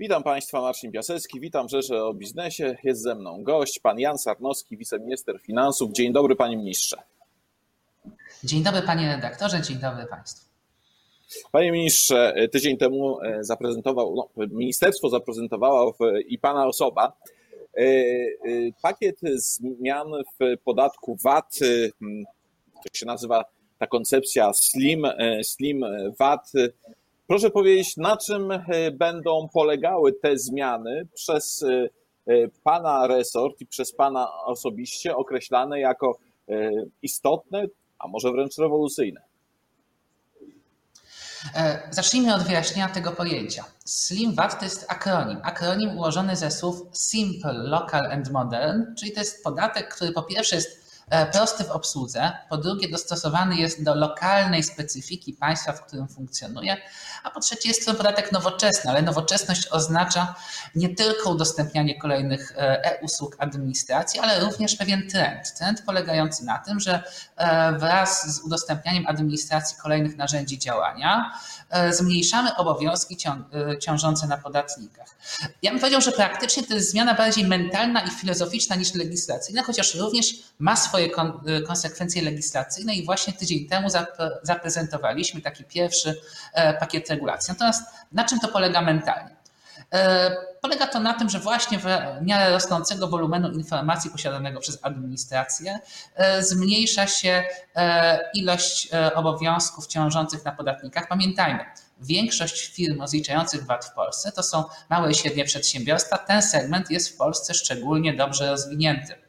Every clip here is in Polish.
Witam Państwa, Marcin Piasecki, witam w Rzesze o Biznesie. Jest ze mną gość, pan Jan Sarnowski, wiceminister finansów. Dzień dobry, panie ministrze. Dzień dobry, panie redaktorze, dzień dobry państwu. Panie ministrze, tydzień temu e, zaprezentował, no, ministerstwo zaprezentowało i pana osoba e, e, pakiet zmian w podatku VAT, to się nazywa ta koncepcja Slim, Slim VAT. Proszę powiedzieć, na czym będą polegały te zmiany przez pana resort i przez pana osobiście określane jako istotne, a może wręcz rewolucyjne? E, zacznijmy od wyjaśnienia tego pojęcia. Slim VAT to jest akronim. Akronim ułożony ze słów Simple, Local and Modern, czyli to jest podatek, który po pierwsze jest E, prosty w obsłudze, po drugie dostosowany jest do lokalnej specyfiki państwa, w którym funkcjonuje, a po trzecie jest to podatek nowoczesny, ale nowoczesność oznacza nie tylko udostępnianie kolejnych e, e-usług administracji, ale również pewien trend. Trend polegający na tym, że e, wraz z udostępnianiem administracji kolejnych narzędzi działania zmniejszamy obowiązki ciążące na podatnikach. Ja bym powiedział, że praktycznie to jest zmiana bardziej mentalna i filozoficzna niż legislacyjna, chociaż również ma swoje swoje y, konsekwencje legislacyjne i właśnie tydzień temu zaprezentowaliśmy taki pierwszy e, pakiet regulacji. Natomiast na czym to polega mentalnie? E, polega to na tym, że właśnie w miarę rosnącego wolumenu informacji posiadanego przez administrację e, zmniejsza się ilość obowiązków ciążących na podatnikach. Pamiętajmy, większość firm rozliczających VAT w Polsce to są małe i średnie przedsiębiorstwa. Ten segment jest w Polsce szczególnie dobrze rozwinięty.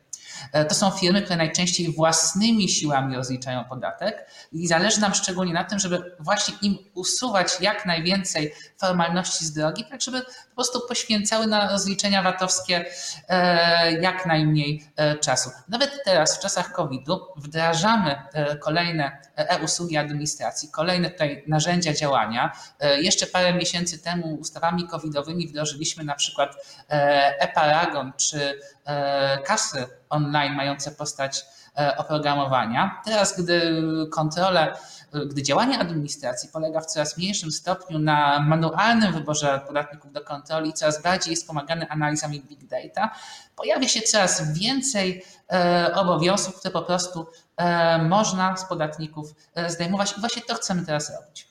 E, to są firmy, które najczęściej własnymi siłami rozliczają podatek i zależy nam szczególnie na tym, żeby właśnie im usuwać jak najwięcej formalności z drogi, tak żeby po prostu poświęcały na rozliczenia VAT-owskie e, jak najmniej e, czasu. Nawet teraz w czasach COVID-u wdrażamy kolejne e-usługi administracji, kolejne tutaj narzędzia działania. Jeszcze parę miesięcy temu ustawami covidowymi wdrożyliśmy na przykład e-paragon czy kasy online mające postać e, oprogramowania. Teraz, gdy kontrolę, gdy działanie administracji polega w coraz mniejszym stopniu na manualnym wyborze podatników do kontroli, coraz bardziej jest pomagany analizami big data, pojawia się coraz więcej e, obowiązków, które po prostu e, można z podatników zdejmować i właśnie to chcemy teraz robić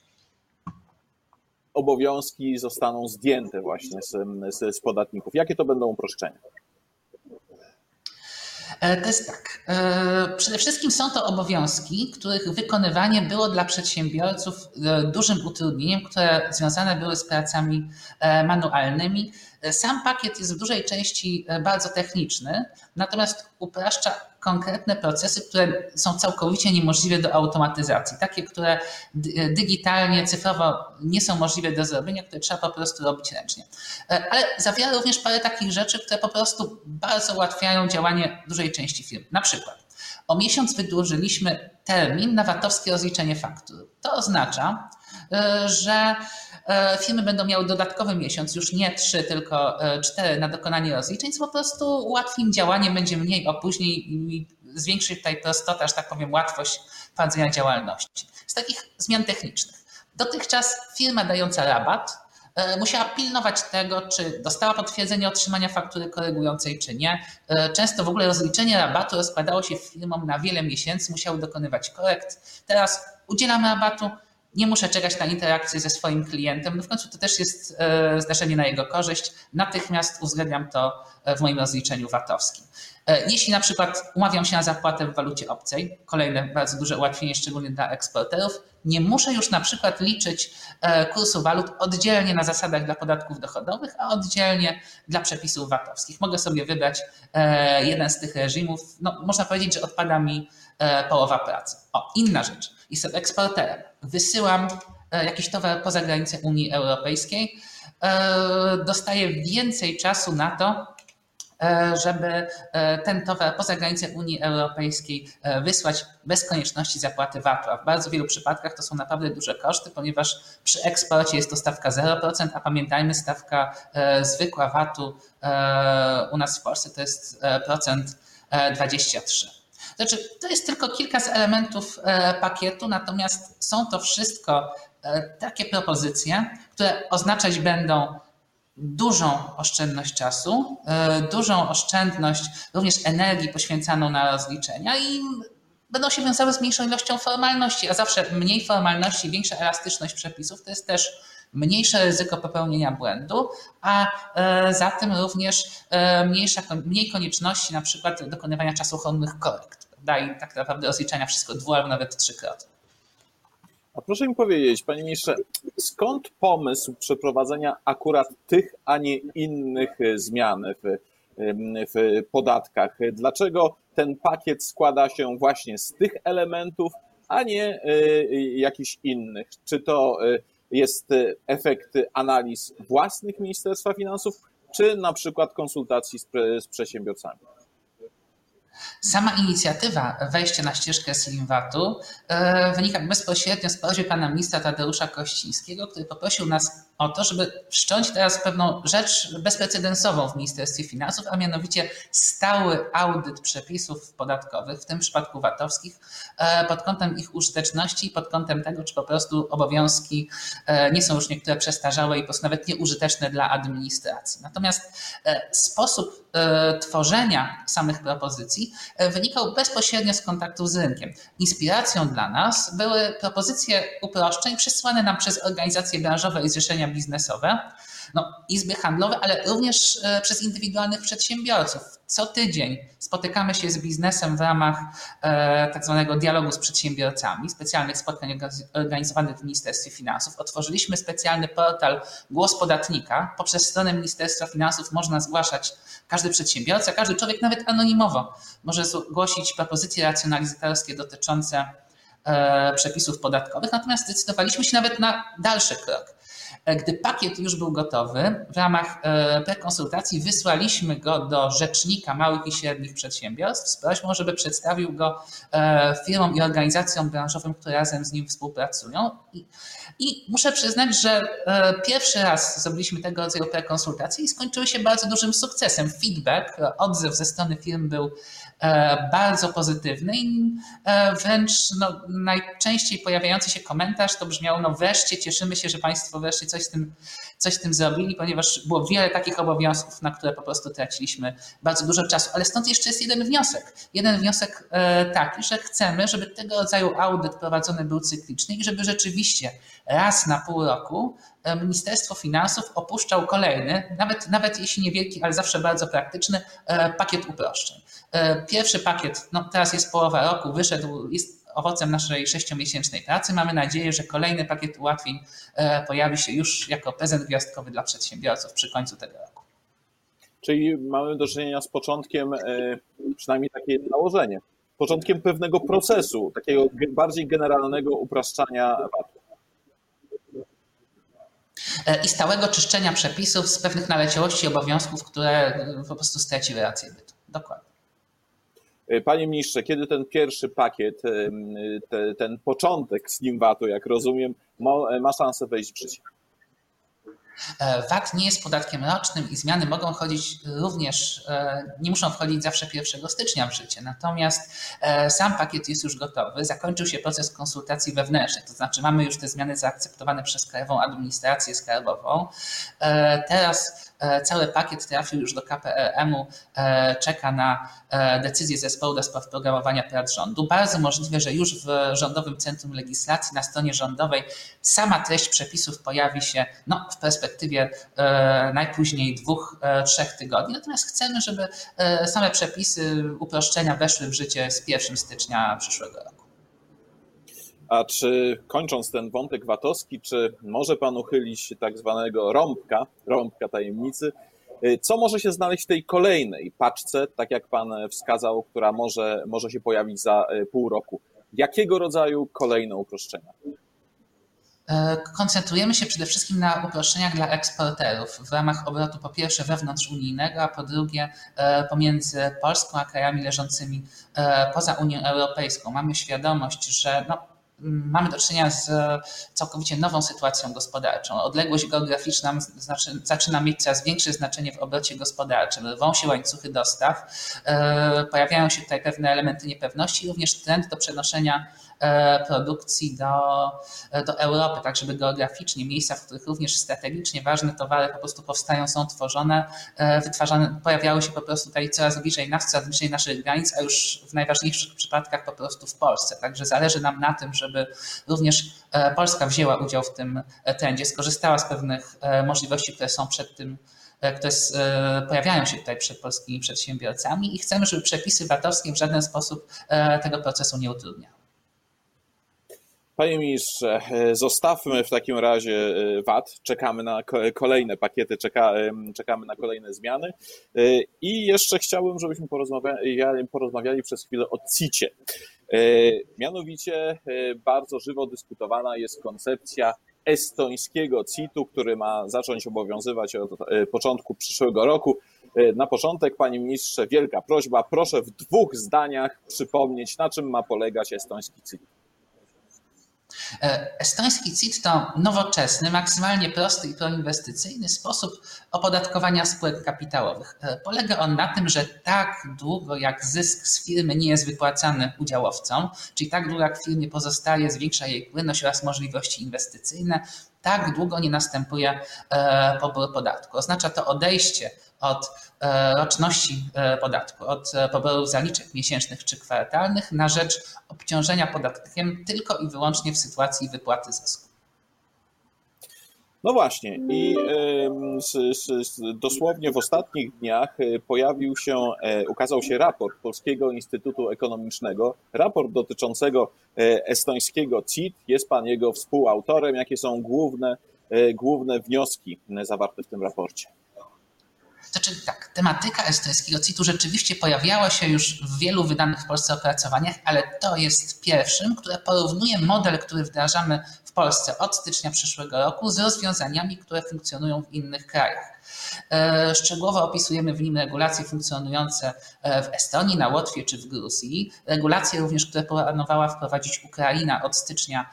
obowiązki zostaną zdjęte właśnie z, z, z, podatników. Jakie to będą uproszczenia? E, to jest tak. E, przede wszystkim są to obowiązki, których wykonywanie było dla przedsiębiorców e, dużym utrudnieniem, które związane były z pracami manualnymi. Sam pakiet jest w dużej części bardzo techniczny, natomiast upraszcza konkretne procesy, które są całkowicie niemożliwe do automatyzacji. Takie, które digitalnie, cyfrowo nie są możliwe do zrobienia, które trzeba po prostu robić ręcznie. E, ale zawiera również parę takich rzeczy, które po prostu bardzo ułatwiają działanie dużej części firm. Na przykład o miesiąc wydłużyliśmy termin na VAT-owskie rozliczenie faktur. To oznacza, e, że e, firmy będą miały dodatkowy miesiąc, już nie trzy, tylko cztery na dokonanie rozliczeń, co po prostu ułatwi im działanie, będzie mniej opóźnień i zwiększy tutaj prostota, że tak powiem, łatwość prowadzenia działalności. Z takich zmian technicznych. Dotychczas firma dająca rabat e, musiała pilnować tego, czy dostała potwierdzenie otrzymania faktury korygującej, czy nie. E, często w ogóle rozliczenie rabatu rozkładało się firmom na wiele miesięcy, musiały dokonywać korekt. Teraz udzielamy rabatu, nie muszę czekać na interakcję ze swoim klientem. No w końcu to też jest e, zdarzenie na jego korzyść. Natychmiast uwzględniam to w moim rozliczeniu VAT-owskim. E, jeśli na przykład umawiam się na zapłatę w walucie obcej, kolejne bardzo duże ułatwienie, szczególnie dla eksporterów, nie muszę już na przykład liczyć e, kursu walut oddzielnie na zasadach dla podatków dochodowych, a oddzielnie dla przepisów VAT-owskich. Mogę sobie wybrać e, jeden z tych reżimów. No, można powiedzieć, że odpada mi połowa pracy. O, inna rzecz. Jestem eksporterem. Wysyłam jakiś towar poza granicę Unii Europejskiej. Dostaję więcej czasu na to, E, żeby e, ten towar poza granicę Unii Europejskiej e, wysłać bez konieczności zapłaty VAT-u. A w bardzo wielu przypadkach to są naprawdę duże koszty, ponieważ przy eksporcie jest to stawka 0%, a pamiętajmy, stawka zwykła VAT-u u nas w Polsce to jest procent 23. Znaczy, to jest tylko kilka z elementów pakietu, natomiast są to wszystko takie propozycje, które oznaczać będą dużą oszczędność czasu, dużą oszczędność również energii poświęcaną na rozliczenia i będą się wiązały z mniejszą ilością formalności, a zawsze mniej formalności, większa elastyczność przepisów to jest też mniejsze ryzyko popełnienia błędu, a e, za tym również e, mniejsza, mniej konieczności na przykład dokonywania czasochłonnych korekt. Prawda? I tak naprawdę rozliczania wszystko dwu albo nawet trzykrotnie. A proszę mi powiedzieć, panie ministrze, skąd pomysł przeprowadzenia akurat tych, a nie innych zmian w, w podatkach? Dlaczego ten pakiet składa się właśnie z tych elementów, a nie e, jakichś innych? Czy to jest e, efekt analiz własnych Ministerstwa Finansów, czy na przykład konsultacji z, z przedsiębiorcami? Sama inicjatywa wejścia na ścieżkę Slimwatu e, wynika bezpośrednio z prośby pana ministra Tadeusza Kościńskiego, który poprosił nas o to, żeby wszcząć teraz pewną rzecz bezprecedensową w Ministerstwie Finansów, a mianowicie stały audyt przepisów podatkowych, w tym przypadku VAT-owskich, e, pod kątem ich użyteczności i pod kątem tego, czy po prostu obowiązki e, nie są już niektóre przestarzałe i po prostu nawet nieużyteczne dla administracji. Natomiast sposób tworzenia samych propozycji wynikał bezpośrednio z kontaktu z rynkiem. Inspiracją dla nas były propozycje uproszczeń przesłane nam przez organizacje branżowe i zrzeszenia biznesowe, no, izby handlowe, ale również e, przez indywidualnych przedsiębiorców. Co tydzień spotykamy się z biznesem w ramach e, tak zwanego dialogu z przedsiębiorcami, specjalnych spotkań organizowanych w Ministerstwie Finansów. Otworzyliśmy specjalny portal Głos Podatnika. Poprzez stronę Ministerstwa Finansów można zgłaszać każdy przedsiębiorca, każdy człowiek, nawet anonimowo, może zgłosić propozycje racjonalizatorskie dotyczące e, przepisów podatkowych. Natomiast zdecydowaliśmy się nawet na dalszy krok gdy pakiet już był gotowy, w ramach e, prekonsultacji wysłaliśmy go do rzecznika małych i średnich przedsiębiorstw z prośbą, żeby przedstawił go e, firmom i organizacjom branżowym, które razem z nim współpracują. I, muszę przyznać, że pierwszy raz zrobiliśmy tego rodzaju prekonsultacje i skończyły się bardzo dużym sukcesem. Feedback, odzew ze strony firm był E, bardzo pozytywny i e, wręcz no, najczęściej pojawiający się komentarz to brzmiał, no wreszcie cieszymy się, że Państwo wreszcie coś z tym, coś z tym zrobili, ponieważ było wiele takich obowiązków, na które po prostu traciliśmy bardzo dużo czasu. Ale stąd jeszcze jest jeden wniosek. Jeden wniosek e, taki, że chcemy, żeby tego rodzaju audyt prowadzony był cykliczny i żeby rzeczywiście raz na pół roku Ministerstwo Finansów opuszczał kolejny, nawet, nawet jeśli niewielki, ale zawsze bardzo praktyczny, pakiet uproszczeń. E, pierwszy pakiet, no teraz jest połowa roku, wyszedł, jest owocem naszej sześciomiesięcznej pracy. Mamy nadzieję, że kolejny pakiet ułatwień e, pojawi się już jako prezent gwiazdkowy dla przedsiębiorców przy końcu tego roku. Czyli mamy do czynienia z początkiem, e, przynajmniej takie założenie, początkiem pewnego procesu, takiego bardziej generalnego upraszczania VAT-u. I stałego czyszczenia przepisów z pewnych naleciałości i obowiązków, które po prostu straciły rację bytu. Dokładnie. E, panie ministrze, kiedy ten pierwszy pakiet, e, te, ten początek Slimwatu, jak rozumiem, ma, ma szansę wejść w życie? E, VAT nie jest podatkiem rocznym i zmiany mogą chodzić również, nie muszą wchodzić zawsze 1 stycznia w życie. Natomiast sam pakiet jest już gotowy. Zakończył się proces konsultacji wewnętrznych, to znaczy mamy już te zmiany zaakceptowane przez Krajową Administrację Skarbową. Teraz E, cały pakiet trafił już do KPRM-u, e, czeka na e, decyzję zespołu do spraw programowania prac rządu. Bardzo możliwe, że już w Rządowym Centrum Legislacji na stronie rządowej sama treść przepisów pojawi się no, w perspektywie najpóźniej dwóch, trzech tygodni. Natomiast chcemy, żeby same przepisy uproszczenia weszły w życie z 1 stycznia przyszłego roku. A czy kończąc ten wątek VAT-owski, czy może Pan uchylić tak zwanego rąbka, rąbka tajemnicy, y, co może się znaleźć w tej kolejnej paczce, tak jak Pan wskazał, która może, może się pojawić za y, pół roku? Jakiego rodzaju kolejne uproszczenia? E, koncentrujemy się przede wszystkim na uproszczeniach dla eksporterów w ramach obrotu po pierwsze wewnątrz unijnego, a po drugie e, pomiędzy Polską a krajami leżącymi e, poza Unią Europejską. Mamy świadomość, że no, mamy do czynienia z całkowicie nową sytuacją gospodarczą. Odległość geograficzna znaczy, zaczyna mieć coraz większe znaczenie w obrocie gospodarczym. Rwą się łańcuchy dostaw, e, pojawiają się tutaj pewne elementy niepewności, również trend do przenoszenia produkcji do, do Europy, tak żeby geograficznie miejsca, w których również strategicznie ważne towary po prostu powstają, są tworzone, wytwarzane, pojawiały się po prostu tutaj coraz bliżej nas, coraz bliżej naszych granic, a już w najważniejszych przypadkach po prostu w Polsce. Także zależy nam na tym, żeby również Polska wzięła udział w tym trendzie, skorzystała z pewnych możliwości, które są przed tym E, które e, pojawiają się tutaj przed polskimi przedsiębiorcami i chcemy, żeby przepisy VAT-owskie w żaden sposób e, tego procesu nie utrudniały. Panie ministrze, zostawmy w takim razie VAT, czekamy na kolejne pakiety, czeka, czekamy na kolejne zmiany i jeszcze chciałbym, żebyśmy porozmawiali, porozmawiali przez chwilę o CIT-ie. Mianowicie bardzo żywo dyskutowana jest koncepcja estońskiego CIT-u, który ma zacząć obowiązywać od e, początku przyszłego roku. E, na początek, panie ministrze, wielka prośba, proszę w dwóch zdaniach przypomnieć, na czym ma polegać estoński CIT. E, estoński CIT to nowoczesny, maksymalnie prosty i proinwestycyjny sposób opodatkowania spółek kapitałowych. E, polega on na tym, że tak długo jak zysk z firmy nie jest wypłacany udziałowcom, czyli tak długo jak firmie pozostaje, zwiększa jej płynność oraz możliwości inwestycyjne, tak długo nie następuje e, pobór podatku. Oznacza to odejście od e, roczności e, podatku, od poboru zaliczek miesięcznych czy kwartalnych na rzecz obciążenia podatkiem tylko i wyłącznie w sytuacji wypłaty zysku. No właśnie, i dosłownie w ostatnich dniach pojawił się, ukazał się raport Polskiego Instytutu Ekonomicznego, raport dotyczącego estońskiego CIT. Jest pan jego współautorem. Jakie są główne, główne wnioski zawarte w tym raporcie? Znaczy tak, tematyka estońskiego CIT-u rzeczywiście pojawiała się już w wielu wydanych w Polsce opracowaniach, ale to jest pierwszym, które porównuje model, który wdrażamy w Polsce od stycznia przyszłego roku z rozwiązaniami, które funkcjonują w innych krajach. E, szczegółowo opisujemy w nim regulacje funkcjonujące e, w Estonii, na Łotwie czy w Gruzji. Regulacje również, które planowała wprowadzić Ukraina od stycznia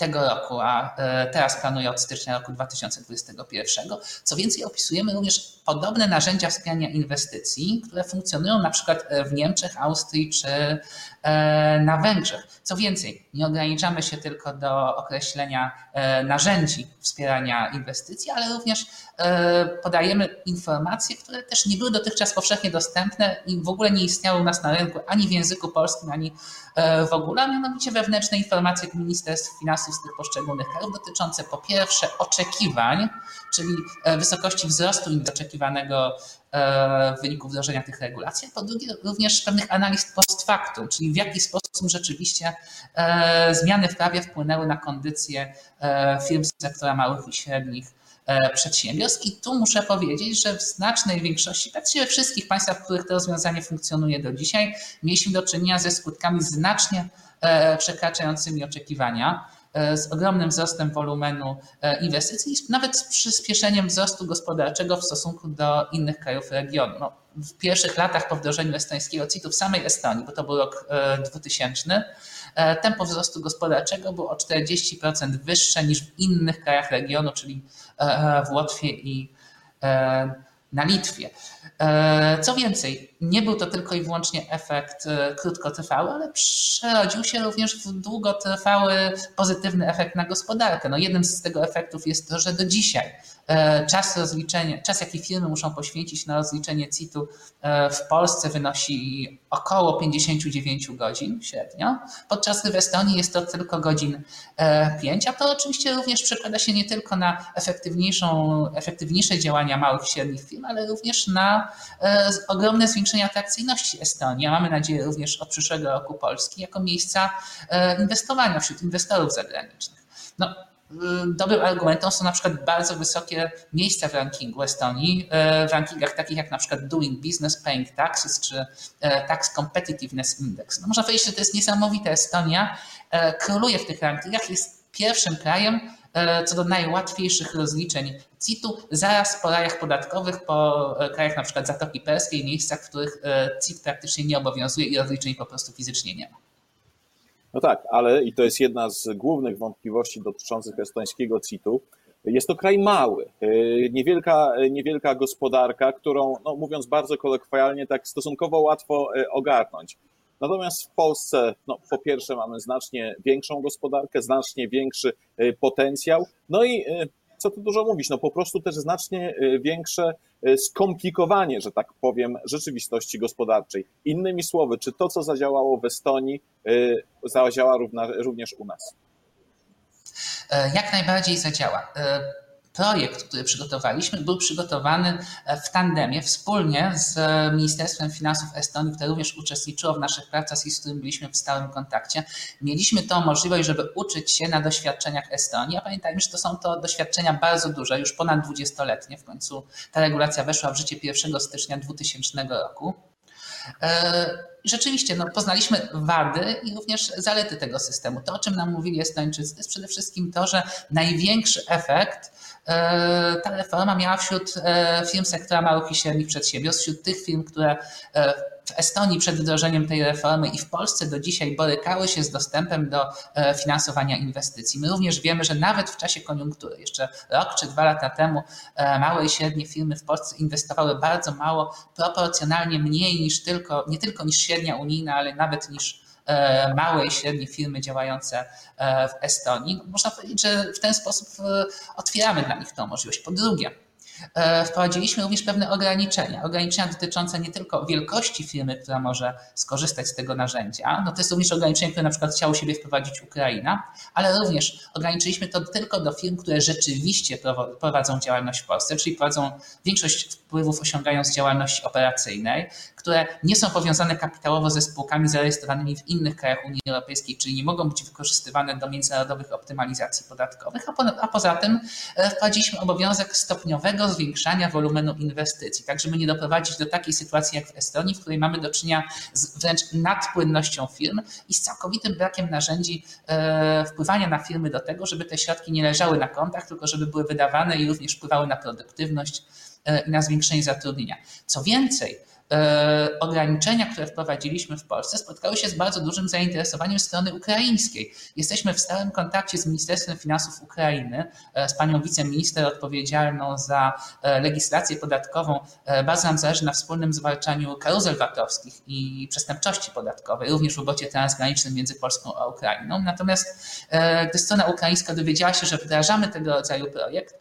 tego roku, a e, teraz planuje od stycznia roku 2021. Co więcej, opisujemy również podobne narzędzia wspierania inwestycji, które funkcjonują na przykład e, w Niemczech, Austrii czy e, na Węgrzech. Co więcej, nie ograniczamy się tylko do określenia narzędzi wspierania inwestycji, ale również podajemy informacje, które też nie były dotychczas powszechnie dostępne i w ogóle nie istniały u nas na rynku ani w języku polskim, ani w ogóle, a mianowicie wewnętrzne informacje Ministerstw Finansów z tych poszczególnych krajów dotyczące po pierwsze oczekiwań, czyli e, wysokości wzrostu oczekiwanego e, w wyniku wdrożenia tych regulacji, a po drugie również pewnych analiz post factum, czyli w jaki sposób rzeczywiście e, zmiany w prawie wpłynęły na kondycję firm z sektora małych i średnich przedsiębiorstw. I tu muszę powiedzieć, że w znacznej większości, praktycznie we wszystkich państwach, w których to rozwiązanie funkcjonuje do dzisiaj, mieliśmy do czynienia ze skutkami znacznie przekraczającymi oczekiwania. E, z ogromnym wzrostem wolumenu e, inwestycji, nawet z przyspieszeniem wzrostu gospodarczego w stosunku do innych krajów regionu. No, w pierwszych latach po wdrożeniu estońskiego CIT-u w samej Estonii, bo to był rok 2000, e, tempo wzrostu gospodarczego było o 40% wyższe niż w innych krajach regionu, czyli w Łotwie i na Litwie. E, co więcej, nie był to tylko i wyłącznie efekt e, krótkotrwały, ale przerodził się również w długotrwały pozytywny efekt na gospodarkę. No jednym z tego efektów jest to, że do dzisiaj E, czas rozliczenia, czas jaki firmy muszą poświęcić na rozliczenie CIT-u w Polsce wynosi około 59 godzin średnio, podczas gdy w Estonii jest to tylko godzin 5, e, a to oczywiście również przekłada się nie tylko na efektywniejszą, efektywniejsze działania małych i średnich firm, ale również na ogromne zwiększenie atrakcyjności Estonii. A mamy nadzieję również od przyszłego roku Polski jako miejsca inwestowania wśród inwestorów zagranicznych. No, Y, dobrym argumentem są na przykład bardzo wysokie miejsca w rankingu Estonii, y, w rankingach takich jak na przykład Doing Business, Paying Taxes czy Tax Competitiveness Index. No można powiedzieć, że to jest niesamowite. Estonia króluje w tych rankingach, jest pierwszym krajem co do najłatwiejszych rozliczeń CIT-u, zaraz po rajach podatkowych, po krajach na przykład Zatoki Perskiej, miejscach, w których CIT praktycznie nie obowiązuje i rozliczeń po prostu fizycznie nie ma. No tak, ale i to jest jedna z głównych wątpliwości dotyczących estońskiego CIT-u. Jest to kraj mały, niewielka, niewielka gospodarka, którą, no mówiąc bardzo kolokwialnie, tak stosunkowo łatwo ogarnąć. Natomiast w Polsce, no, po pierwsze, mamy znacznie większą gospodarkę, znacznie większy potencjał, no i co tu dużo mówić, no po prostu też znacznie większe skomplikowanie, że tak powiem, rzeczywistości gospodarczej. Innymi słowy, czy to, co zadziałało w Estonii, zadziała również u nas? Jak najbardziej zadziała projekt, który przygotowaliśmy, był przygotowany e, w tandemie wspólnie z Ministerstwem Finansów Estonii, które również uczestniczyło w naszych pracach i z którym byliśmy w stałym kontakcie. Mieliśmy tą możliwość, żeby uczyć się na doświadczeniach Estonii, a pamiętajmy, że to są to doświadczenia bardzo duże, już ponad 20-letnie. W końcu ta regulacja weszła w życie 1 stycznia 2000 roku. E, rzeczywiście no, poznaliśmy wady i również zalety tego systemu. To, o czym nam mówili Estończycy, to jest przede wszystkim to, że największy efekt e, ta reforma miała wśród e, firm sektora małych i średnich przedsiębiorstw, wśród tych firm, które w Estonii przed wdrożeniem tej reformy i w Polsce do dzisiaj borykały się z dostępem do e, finansowania inwestycji. My również wiemy, że nawet w czasie koniunktury, jeszcze rok czy dwa lata temu, e, małe i średnie firmy w Polsce inwestowały bardzo mało, proporcjonalnie mniej niż tylko, nie tylko niż średnia unijna, ale nawet niż e, małe i średnie firmy działające w Estonii. Można powiedzieć, że w ten sposób otwieramy dla nich tą możliwość. Po drugie, wprowadziliśmy również pewne ograniczenia. Ograniczenia dotyczące nie tylko wielkości firmy, która może skorzystać z tego narzędzia, no to jest również ograniczenie, które na przykład chciało siebie wprowadzić Ukraina, ale również ograniczyliśmy to tylko do firm, które rzeczywiście prowadzą działalność w Polsce, czyli prowadzą większość wpływów osiągają z działalności operacyjnej, które nie są powiązane kapitałowo ze spółkami zarejestrowanymi w innych krajach Unii Europejskiej, czyli nie mogą być wykorzystywane do międzynarodowych optymalizacji podatkowych, a, po, a poza tym e, wprowadziliśmy obowiązek stopniowego zwiększania wolumenu inwestycji, tak żeby nie doprowadzić do takiej sytuacji jak w Estonii, w której mamy do czynienia z wręcz nadpłynnością firm i z całkowitym brakiem narzędzi e, wpływania na firmy do tego, żeby te środki nie leżały na kontach, tylko żeby były wydawane i również wpływały na produktywność e, i na zwiększenie zatrudnienia. Co więcej, ograniczenia, które wprowadziliśmy w Polsce, spotkały się z bardzo dużym zainteresowaniem strony ukraińskiej. Jesteśmy w stałym kontakcie z Ministerstwem Finansów Ukrainy, e, z panią wiceminister odpowiedzialną za e, legislację podatkową. Bardzo nam zależy na wspólnym zwalczaniu karuzel VAT-owskich i przestępczości podatkowej, również w robocie transgranicznym między Polską a Ukrainą. Natomiast gdy strona ukraińska dowiedziała się, że wdrażamy tego rodzaju projekt,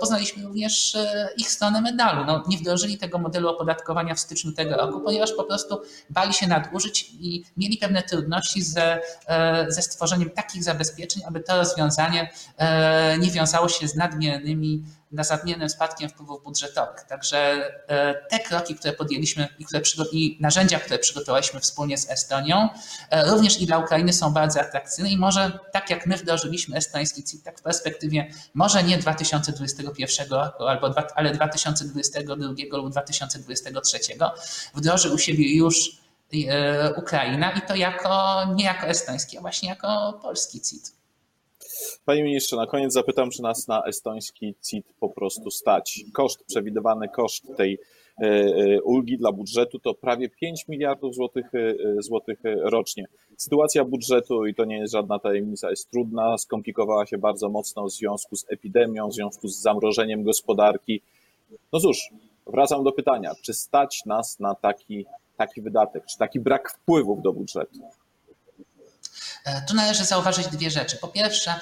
poznaliśmy również ich stronę medalu. No, nie wdrożyli tego modelu opodatkowania w styczniu tego roku, ponieważ po prostu bali się nadużyć i mieli pewne trudności ze, e, ze stworzeniem takich zabezpieczeń, aby to rozwiązanie e, nie wiązało się z nadmiernymi nadmiernym spadkiem wpływów budżetowych. Także e, te kroki, które podjęliśmy i, które, i narzędzia, które przygotowaliśmy wspólnie z Estonią, również i dla Ukrainy są bardzo atrakcyjne i może tak jak my wdrożyliśmy estoński CIT, tak w perspektywie może nie 2021 roku, albo, ale 2022 lub 2023 wdroży u siebie już e, Ukraina i to jako, nie jako estoński, a właśnie jako polski CIT. Panie ministrze, na koniec zapytam, czy nas na estoński CIT po prostu stać. Koszt, przewidywany koszt tej e, e, ulgi dla budżetu to prawie 5 miliardów złotych, złotych rocznie. Sytuacja budżetu, i to nie jest żadna tajemnica, jest trudna, skomplikowała się bardzo mocno w związku z epidemią, w związku z zamrożeniem gospodarki. No cóż, wracam do pytania, czy stać nas na taki, taki wydatek, czy taki brak wpływów do budżetu? E, tu należy zauważyć dwie rzeczy. Po pierwsze,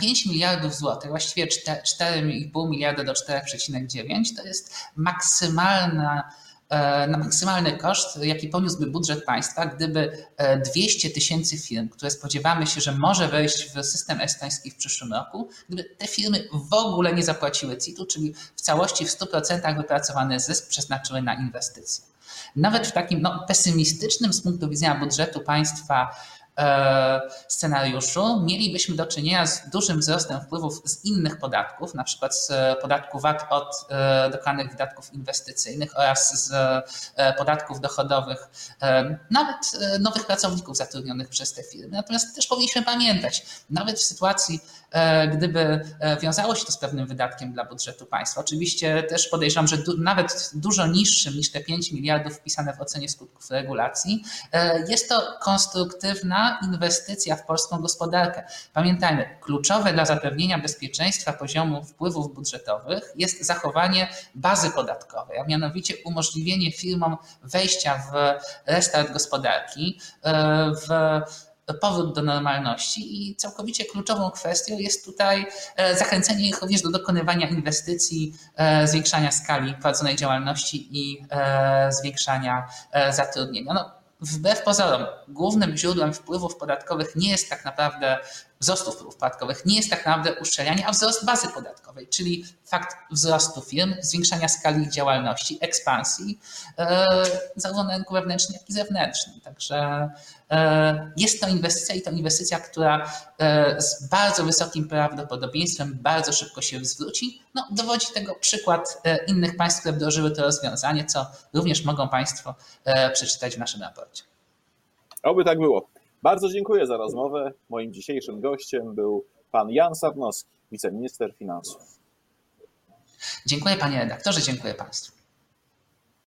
5 e, miliardów złotych, właściwie 4,5 miliarda do 4,9 to jest maksymalna E, na maksymalny koszt, jaki poniósłby budżet państwa, gdyby 200 e, tysięcy firm, które spodziewamy się, że może wejść w system estoński w przyszłym roku, gdyby te firmy w ogóle nie zapłaciły CIT-u, czyli w całości w 100% wypracowany zysk przeznaczyły na inwestycje. Nawet w takim no, pesymistycznym z punktu widzenia budżetu państwa scenariuszu. Mielibyśmy do czynienia z dużym wzrostem wpływów z innych podatków, na przykład z podatku VAT od e, dokonanych wydatków inwestycyjnych oraz z e, podatków dochodowych, nawet nowych pracowników zatrudnionych przez te firmy. Natomiast też powinniśmy pamiętać, nawet w sytuacji, gdyby wiązało się to z pewnym wydatkiem dla budżetu państwa, oczywiście też podejrzewam, że nawet dużo niższym niż te 5 miliardów wpisane w ocenie skutków regulacji, jest to konstruktywna inwestycja w polską gospodarkę. Pamiętajmy, kluczowe dla zapewnienia bezpieczeństwa poziomu wpływów budżetowych jest zachowanie bazy podatkowej, a mianowicie umożliwienie firmom wejścia w restart gospodarki, e, w powrót do normalności i całkowicie kluczową kwestią jest tutaj e, zachęcenie ich również do dokonywania inwestycji, e, zwiększania skali prowadzonej działalności i zwiększania zatrudnienia. No, wbrew pozorom, głównym źródłem wpływów podatkowych nie jest tak naprawdę wzrostu wpływów podatkowych, nie jest tak naprawdę uszczelnianie, a wzrost bazy podatkowej, czyli fakt wzrostu firm, zwiększania skali ich działalności, ekspansji, zarówno na rynku wewnętrznym, jak i zewnętrznym. Także E, jest to inwestycja i to inwestycja, która e, z bardzo wysokim prawdopodobieństwem bardzo szybko się zwróci. No, dowodzi tego przykład e, innych państw, które wdrożyły to rozwiązanie, co również mogą Państwo przeczytać w naszym raporcie. Oby tak było. Bardzo dziękuję za rozmowę. Moim dzisiejszym gościem był pan Jan Sarnowski, wiceminister finansów. Dziękuję panie redaktorze, dziękuję Państwu.